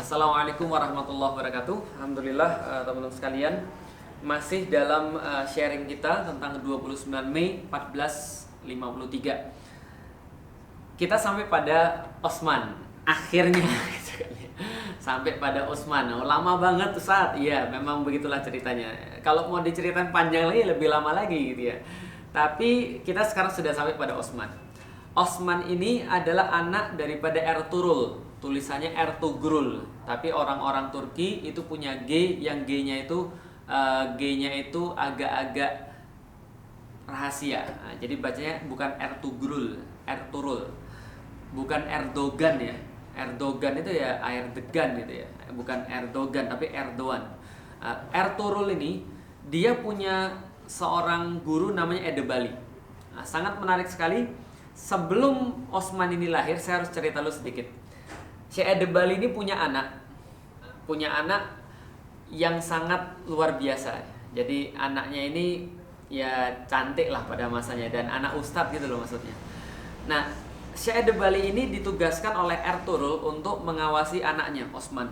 Assalamualaikum warahmatullahi wabarakatuh. Alhamdulillah uh, teman-teman sekalian masih dalam uh, sharing kita tentang 29 Mei 1453. Kita sampai pada Osman. Akhirnya sampai pada Osman. Oh, lama banget tuh saat. Iya, memang begitulah ceritanya. Kalau mau diceritain panjang lagi lebih lama lagi gitu ya. Tapi kita sekarang sudah sampai pada Osman. Osman ini adalah anak daripada Ertugrul. Tulisannya Ertugrul, tapi orang-orang Turki itu punya G yang G-nya itu uh, G-nya itu agak-agak rahasia. Nah, jadi bacanya bukan Ertugrul, Ertugrul. Bukan Erdogan ya. Erdogan itu ya air degan gitu ya. Bukan Erdogan tapi Erdogan. Uh, Ertugrul ini dia punya seorang guru namanya Edebali. Nah, sangat menarik sekali sebelum Osman ini lahir, saya harus cerita lu sedikit. Syekh Edebali ini punya anak, punya anak yang sangat luar biasa. Jadi anaknya ini ya cantik lah pada masanya dan anak ustadz gitu loh maksudnya. Nah, Syekh Edebali ini ditugaskan oleh Ertugrul untuk mengawasi anaknya Osman.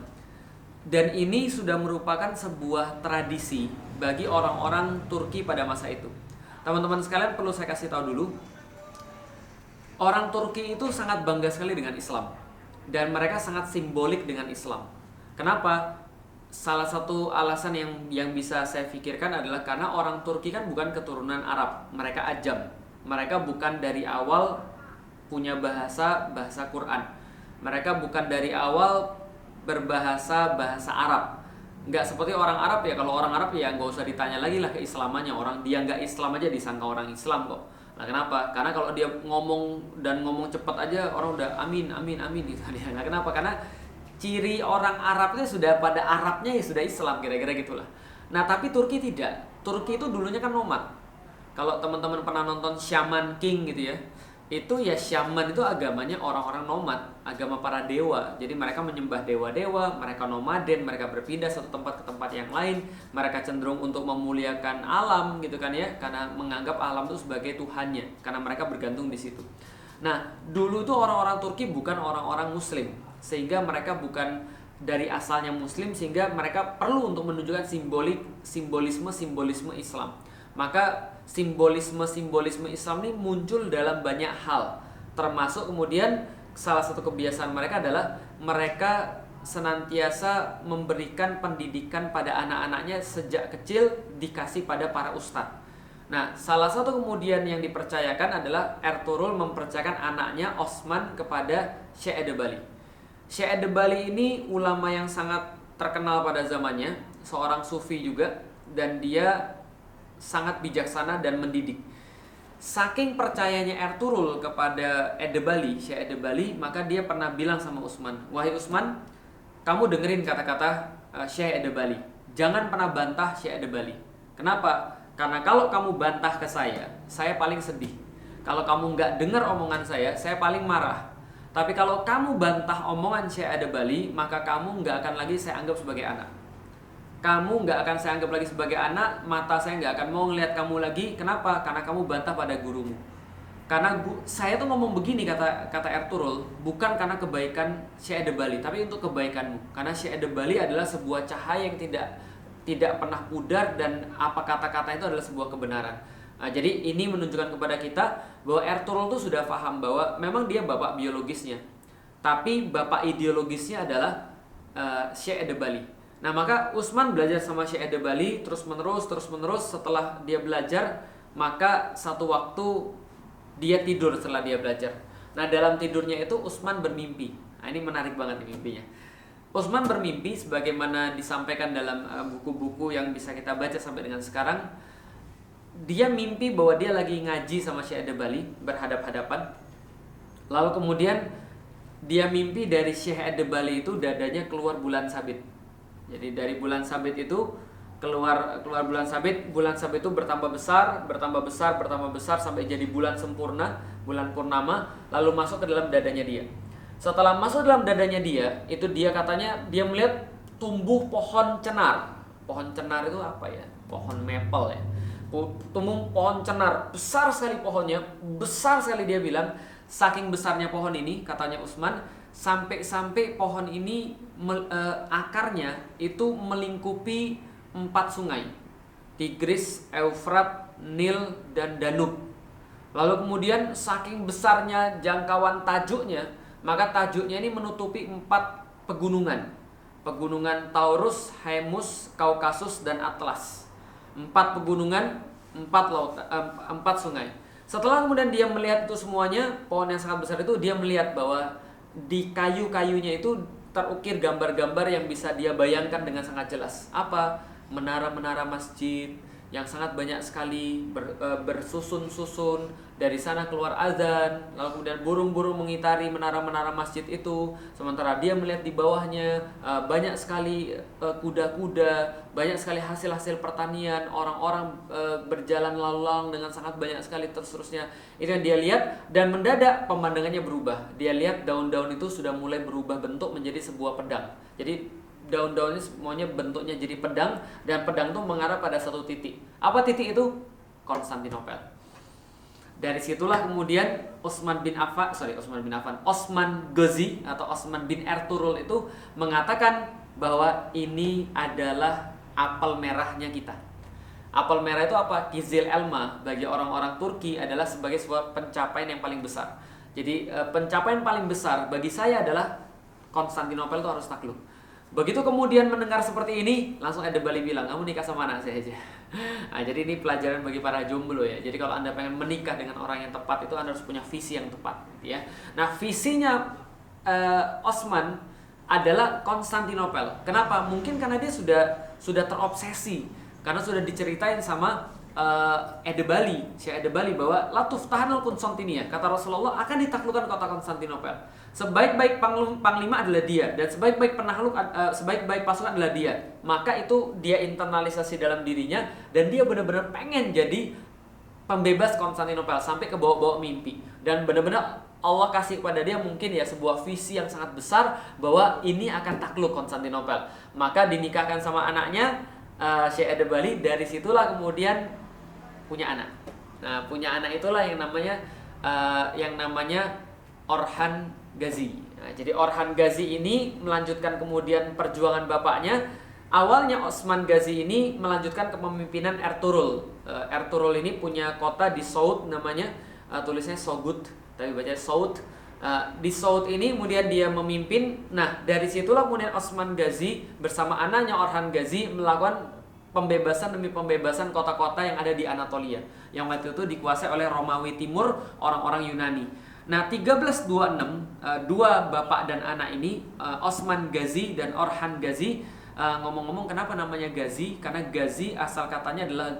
Dan ini sudah merupakan sebuah tradisi bagi orang-orang Turki pada masa itu. Teman-teman sekalian perlu saya kasih tahu dulu, Orang Turki itu sangat bangga sekali dengan Islam dan mereka sangat simbolik dengan Islam. Kenapa? Salah satu alasan yang yang bisa saya pikirkan adalah karena orang Turki kan bukan keturunan Arab, mereka ajam. Mereka bukan dari awal punya bahasa bahasa Quran. Mereka bukan dari awal berbahasa bahasa Arab. Nggak seperti orang Arab ya, kalau orang Arab ya nggak usah ditanya lagi lah keislamannya. Orang dia nggak Islam aja disangka orang Islam kok Nah, kenapa? Karena kalau dia ngomong dan ngomong cepat aja orang udah amin amin amin gitu dia. Nah, kenapa? Karena ciri orang Arab itu sudah pada Arabnya ya sudah Islam kira-kira gitulah. Nah, tapi Turki tidak. Turki itu dulunya kan nomad. Kalau teman-teman pernah nonton Shaman King gitu ya, itu ya Shaman itu agamanya orang-orang nomad, agama para dewa. Jadi mereka menyembah dewa-dewa, mereka nomaden, mereka berpindah satu tempat ke tempat yang lain. Mereka cenderung untuk memuliakan alam gitu kan ya, karena menganggap alam itu sebagai tuhannya, karena mereka bergantung di situ. Nah, dulu itu orang-orang Turki bukan orang-orang muslim, sehingga mereka bukan dari asalnya muslim sehingga mereka perlu untuk menunjukkan simbolik simbolisme simbolisme Islam. Maka simbolisme-simbolisme Islam ini muncul dalam banyak hal. Termasuk kemudian salah satu kebiasaan mereka adalah mereka senantiasa memberikan pendidikan pada anak-anaknya sejak kecil dikasih pada para ustadz. Nah, salah satu kemudian yang dipercayakan adalah Ertugrul mempercayakan anaknya Osman kepada Syekh Edebali. Syekh Edebali ini ulama yang sangat terkenal pada zamannya, seorang sufi juga dan dia sangat bijaksana dan mendidik. Saking percayanya Ertugrul kepada Edebali, Syekh Edebali, maka dia pernah bilang sama Usman, "Wahai Usman, kamu dengerin kata-kata Syekh Edebali. Jangan pernah bantah Syekh Edebali. Kenapa? Karena kalau kamu bantah ke saya, saya paling sedih. Kalau kamu nggak dengar omongan saya, saya paling marah. Tapi kalau kamu bantah omongan Syekh Edebali, maka kamu nggak akan lagi saya anggap sebagai anak kamu nggak akan saya anggap lagi sebagai anak, mata saya nggak akan mau ngelihat kamu lagi. Kenapa? Karena kamu bantah pada gurumu. Karena gu, saya tuh ngomong begini kata kata Ertugrul, bukan karena kebaikan Syekh Bali, tapi untuk kebaikanmu. Karena Syekh Bali adalah sebuah cahaya yang tidak tidak pernah pudar dan apa kata-kata itu adalah sebuah kebenaran. Nah, jadi ini menunjukkan kepada kita bahwa Ertugrul tuh sudah paham bahwa memang dia bapak biologisnya, tapi bapak ideologisnya adalah uh, Syekh Bali. Nah maka Usman belajar sama Syekh Ede Bali terus menerus terus menerus setelah dia belajar maka satu waktu dia tidur setelah dia belajar. Nah dalam tidurnya itu Usman bermimpi. Nah ini menarik banget mimpinya. Usman bermimpi sebagaimana disampaikan dalam eh, buku-buku yang bisa kita baca sampai dengan sekarang. Dia mimpi bahwa dia lagi ngaji sama Syekh Ede Bali berhadap-hadapan. Lalu kemudian dia mimpi dari Syekh Ede Bali itu dadanya keluar bulan sabit jadi dari bulan sabit itu keluar keluar bulan sabit, bulan sabit itu bertambah besar, bertambah besar, bertambah besar sampai jadi bulan sempurna, bulan purnama, lalu masuk ke dalam dadanya dia. Setelah masuk dalam dadanya dia, itu dia katanya dia melihat tumbuh pohon cenar. Pohon cenar itu apa ya? Pohon maple ya. Tumbuh pohon cenar, besar sekali pohonnya, besar sekali dia bilang, saking besarnya pohon ini katanya Usman, sampai-sampai pohon ini me, uh, akarnya itu melingkupi empat sungai Tigris, Eufrat, Nil, dan Danub. Lalu kemudian saking besarnya jangkauan tajuknya, maka tajuknya ini menutupi empat pegunungan. Pegunungan Taurus, Hemus, Kaukasus, dan Atlas. Empat pegunungan, empat laut, empat sungai. Setelah kemudian dia melihat itu semuanya, pohon yang sangat besar itu dia melihat bahwa di kayu-kayunya itu terukir gambar-gambar yang bisa dia bayangkan dengan sangat jelas. Apa? Menara-menara masjid yang sangat banyak sekali ber, e, bersusun-susun dari sana keluar azan lalu kemudian burung-burung mengitari menara-menara masjid itu sementara dia melihat di bawahnya e, banyak sekali e, kuda-kuda banyak sekali hasil-hasil pertanian orang-orang e, berjalan lalang dengan sangat banyak sekali terus terusnya itu yang dia lihat dan mendadak pemandangannya berubah dia lihat daun-daun itu sudah mulai berubah bentuk menjadi sebuah pedang jadi daun-daunnya semuanya bentuknya jadi pedang dan pedang itu mengarah pada satu titik. Apa titik itu? Konstantinopel. Dari situlah kemudian Osman bin Affan, sorry Osman bin Affan, Osman Ghazi atau Osman bin Ertugrul itu mengatakan bahwa ini adalah apel merahnya kita. Apel merah itu apa? Kizil Elma bagi orang-orang Turki adalah sebagai sebuah pencapaian yang paling besar. Jadi eh, pencapaian paling besar bagi saya adalah Konstantinopel itu harus takluk. Begitu kemudian mendengar seperti ini, langsung ada Bali bilang, kamu nikah sama anak saya aja. Nah, jadi ini pelajaran bagi para jomblo ya. Jadi kalau anda pengen menikah dengan orang yang tepat itu anda harus punya visi yang tepat, ya. Nah visinya uh, Osman adalah Konstantinopel. Kenapa? Mungkin karena dia sudah sudah terobsesi, karena sudah diceritain sama uh, Ede Bali, Syekh Ede Bali bahwa latuf tahanul Konstantinia, kata Rasulullah akan ditaklukkan kota Konstantinopel. Sebaik-baik panglima adalah dia dan sebaik-baik penakluk uh, sebaik-baik pasukan adalah dia. Maka itu dia internalisasi dalam dirinya dan dia benar-benar pengen jadi pembebas Konstantinopel sampai ke bawah-bawah mimpi dan benar-benar Allah kasih kepada dia mungkin ya sebuah visi yang sangat besar bahwa ini akan takluk Konstantinopel. Maka dinikahkan sama anaknya uh, Syekh Ede Bali dari situlah kemudian punya anak. Nah, punya anak itulah yang namanya uh, yang namanya Orhan Gazi. Nah, jadi Orhan Gazi ini melanjutkan kemudian perjuangan bapaknya. Awalnya Osman Gazi ini melanjutkan kepemimpinan Ertugrul. Uh, Ertugrul ini punya kota di Saud namanya uh, tulisnya Sogut, tapi baca Saud. Uh, di Saud ini kemudian dia memimpin. Nah, dari situlah kemudian Osman Gazi bersama anaknya Orhan Gazi melakukan pembebasan demi pembebasan kota-kota yang ada di Anatolia yang waktu itu dikuasai oleh Romawi Timur orang-orang Yunani. Nah 1326 eh, dua bapak dan anak ini eh, Osman Gazi dan Orhan Gazi eh, ngomong-ngomong kenapa namanya Gazi karena Gazi asal katanya adalah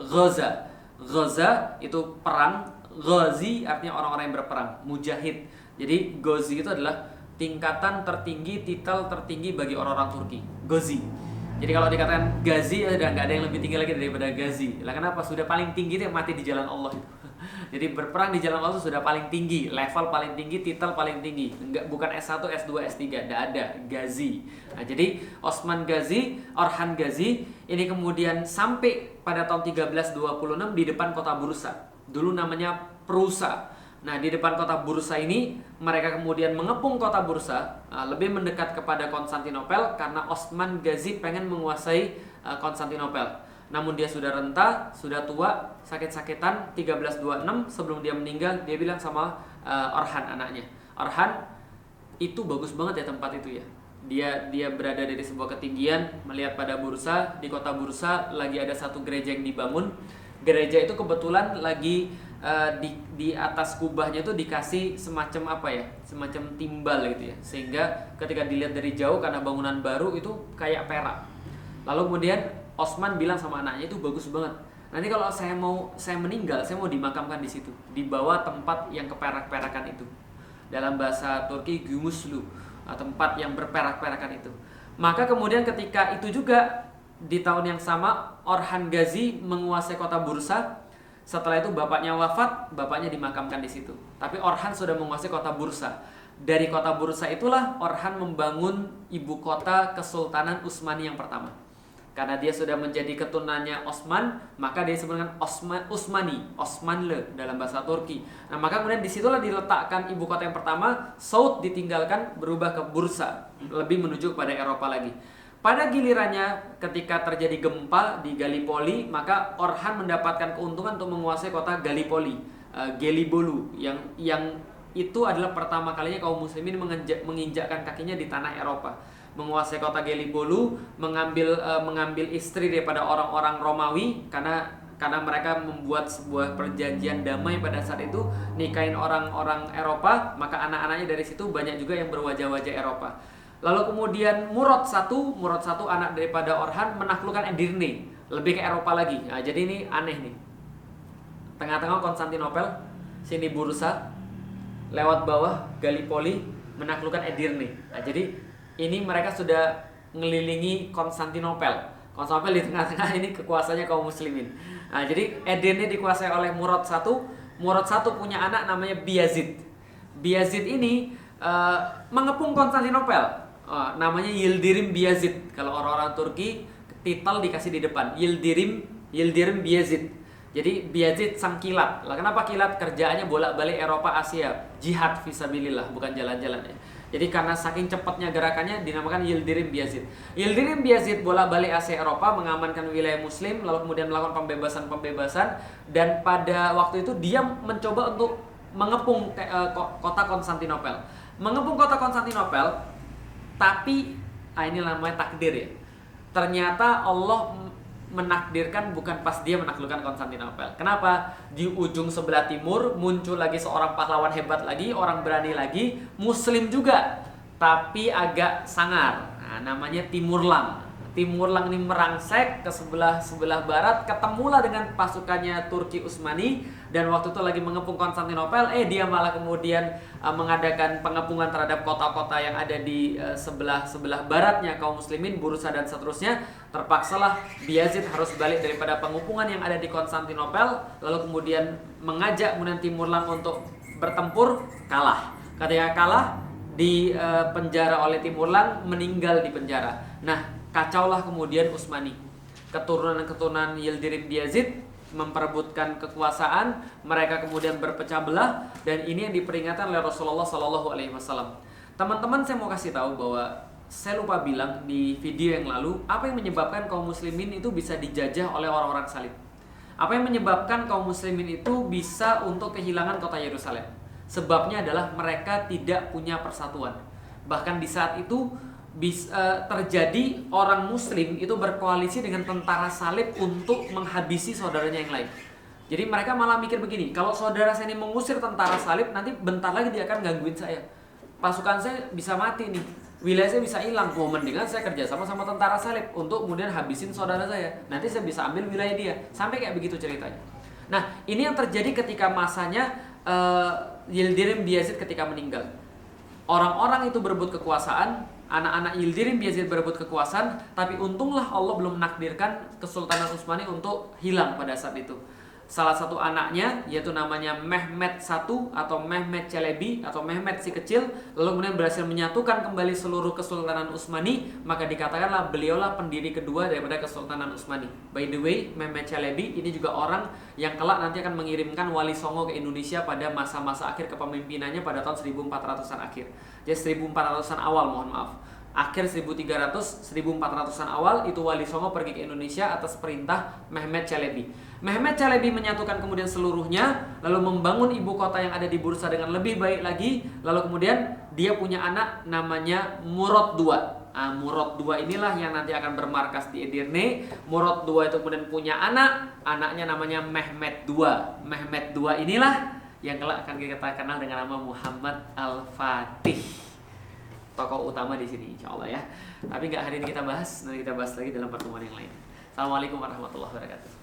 Ghaza. Ghaza itu perang, Ghazi artinya orang-orang yang berperang, mujahid. Jadi Ghazi itu adalah tingkatan tertinggi, titel tertinggi bagi orang-orang Turki. Ghazi. Jadi kalau dikatakan gazi ya udah nggak ada yang lebih tinggi lagi daripada gazi. Lah kenapa? Sudah paling tinggi itu yang mati di jalan Allah itu. Jadi berperang di jalan Allah sudah paling tinggi, level paling tinggi, titel paling tinggi. Enggak bukan S1, S2, S3, tidak ada gazi. Nah, jadi Osman Gazi, Orhan Gazi ini kemudian sampai pada tahun 1326 di depan kota Bursa. Dulu namanya Prusa. Nah, di depan kota Bursa ini mereka kemudian mengepung kota Bursa, uh, lebih mendekat kepada Konstantinopel karena Osman Gazi pengen menguasai uh, Konstantinopel. Namun dia sudah renta, sudah tua, sakit-sakitan 1326 sebelum dia meninggal dia bilang sama uh, Orhan anaknya. Orhan itu bagus banget ya tempat itu ya. Dia dia berada dari sebuah ketinggian melihat pada bursa di kota Bursa lagi ada satu gereja yang dibangun. Gereja itu kebetulan lagi uh, di di atas kubahnya itu dikasih semacam apa ya? Semacam timbal gitu ya. Sehingga ketika dilihat dari jauh karena bangunan baru itu kayak perak. Lalu kemudian Osman bilang sama anaknya itu bagus banget. Nanti kalau saya mau saya meninggal saya mau dimakamkan di situ. Di bawah tempat yang keperak-perakan itu. Dalam bahasa Turki Gumuslu tempat yang berperak-perakan itu. Maka kemudian ketika itu juga di tahun yang sama Orhan Gazi menguasai kota Bursa setelah itu bapaknya wafat, bapaknya dimakamkan di situ. Tapi Orhan sudah menguasai kota Bursa. Dari kota Bursa itulah Orhan membangun ibu kota Kesultanan Utsmani yang pertama. karena dia sudah menjadi keturunannya Osman, maka dia disebut dengan Osman Usmani, Osmanlı dalam bahasa Turki. Nah, maka kemudian di situlah diletakkan ibu kota yang pertama, Saud ditinggalkan berubah ke Bursa, lebih menuju pada Eropa lagi. Pada gilirannya ketika terjadi gempa di Gallipoli, maka Orhan mendapatkan keuntungan untuk menguasai kota Gallipoli, uh, Gelibolu yang yang itu adalah pertama kalinya kaum muslimin menginjakkan kakinya di tanah Eropa menguasai kota Gelibolu, mengambil uh, mengambil istri daripada orang-orang Romawi karena karena mereka membuat sebuah perjanjian damai pada saat itu nikahin orang-orang Eropa, maka anak-anaknya dari situ banyak juga yang berwajah-wajah Eropa. Lalu kemudian Murad satu, Murad satu anak daripada Orhan menaklukkan Edirne, lebih ke Eropa lagi. Nah, jadi ini aneh nih. Tengah-tengah Konstantinopel, sini Bursa, lewat bawah Gallipoli menaklukkan Edirne. Nah, jadi ini mereka sudah mengelilingi Konstantinopel. Konstantinopel di tengah-tengah ini kekuasaannya kaum muslimin. Nah, jadi Edirne dikuasai oleh Murad I. Murad I punya anak namanya Biazid. Biazid ini uh, mengepung Konstantinopel. Uh, namanya Yildirim Biazid. Kalau orang-orang Turki titel dikasih di depan. Yildirim Yildirim Biazid. Jadi Biazid sang kilat. Lah kenapa kilat? Kerjaannya bolak-balik Eropa Asia. Jihad visabilillah, bukan jalan-jalan ya. Jadi karena saking cepatnya gerakannya dinamakan Yildirim Biazid. Yildirim Biazid bolak-balik Asia Eropa mengamankan wilayah muslim lalu kemudian melakukan pembebasan-pembebasan dan pada waktu itu dia mencoba untuk mengepung eh, kota Konstantinopel. Mengepung kota Konstantinopel tapi ah ini namanya takdir ya. Ternyata Allah menakdirkan bukan pas dia menaklukkan Konstantinopel. Kenapa? Di ujung sebelah timur muncul lagi seorang pahlawan hebat lagi, orang berani lagi, muslim juga, tapi agak sangar. Nah, namanya Timurlang. Timur Lang ini merangsek ke sebelah sebelah barat, ketemulah dengan pasukannya Turki Utsmani dan waktu itu lagi mengepung Konstantinopel, eh dia malah kemudian uh, mengadakan pengepungan terhadap kota-kota yang ada di uh, sebelah sebelah baratnya kaum muslimin, Bursa dan seterusnya. Terpaksalah Biazid harus balik daripada pengepungan yang ada di Konstantinopel, lalu kemudian mengajak kemudian Timur Lang untuk bertempur, kalah. Ketika kalah di uh, penjara oleh Timur Lang, meninggal di penjara. Nah, kacaulah kemudian Utsmani. Keturunan-keturunan Yildirim Yazid memperebutkan kekuasaan, mereka kemudian berpecah belah dan ini yang diperingatkan oleh Rasulullah Shallallahu alaihi wasallam. Teman-teman saya mau kasih tahu bahwa saya lupa bilang di video yang lalu apa yang menyebabkan kaum muslimin itu bisa dijajah oleh orang-orang salib. Apa yang menyebabkan kaum muslimin itu bisa untuk kehilangan kota Yerusalem? Sebabnya adalah mereka tidak punya persatuan. Bahkan di saat itu bisa uh, terjadi orang muslim itu berkoalisi dengan tentara salib untuk menghabisi saudaranya yang lain. Jadi mereka malah mikir begini, kalau saudara saya ini mengusir tentara salib, nanti bentar lagi dia akan gangguin saya. Pasukan saya bisa mati nih, wilayah saya bisa hilang. Mau mendingan saya kerja sama sama tentara salib untuk kemudian habisin saudara saya. Nanti saya bisa ambil wilayah dia. Sampai kayak begitu ceritanya. Nah, ini yang terjadi ketika masanya uh, Yildirim Biazid ketika meninggal. Orang-orang itu berebut kekuasaan, anak-anak Yildirim Yazid berebut kekuasaan, tapi untunglah Allah belum menakdirkan Kesultanan Utsmani untuk hilang pada saat itu salah satu anaknya yaitu namanya Mehmet I atau Mehmet Celebi atau Mehmet si kecil lalu kemudian berhasil menyatukan kembali seluruh Kesultanan Utsmani maka dikatakanlah beliaulah pendiri kedua daripada Kesultanan Utsmani. By the way, Mehmet Celebi ini juga orang yang kelak nanti akan mengirimkan Wali Songo ke Indonesia pada masa-masa akhir kepemimpinannya pada tahun 1400-an akhir. Jadi 1400-an awal mohon maaf akhir 1300 1400-an awal itu Wali Songo pergi ke Indonesia atas perintah Mehmet Celebi. Mehmet Celebi menyatukan kemudian seluruhnya lalu membangun ibu kota yang ada di Bursa dengan lebih baik lagi lalu kemudian dia punya anak namanya Murad II. Nah, Murad II inilah yang nanti akan bermarkas di Edirne. Murad II itu kemudian punya anak, anaknya namanya Mehmet II. Mehmet II inilah yang kelak akan kita kenal dengan nama Muhammad Al-Fatih tokoh utama di sini insya Allah ya. Tapi nggak hari ini kita bahas, nanti kita bahas lagi dalam pertemuan yang lain. Assalamualaikum warahmatullahi wabarakatuh.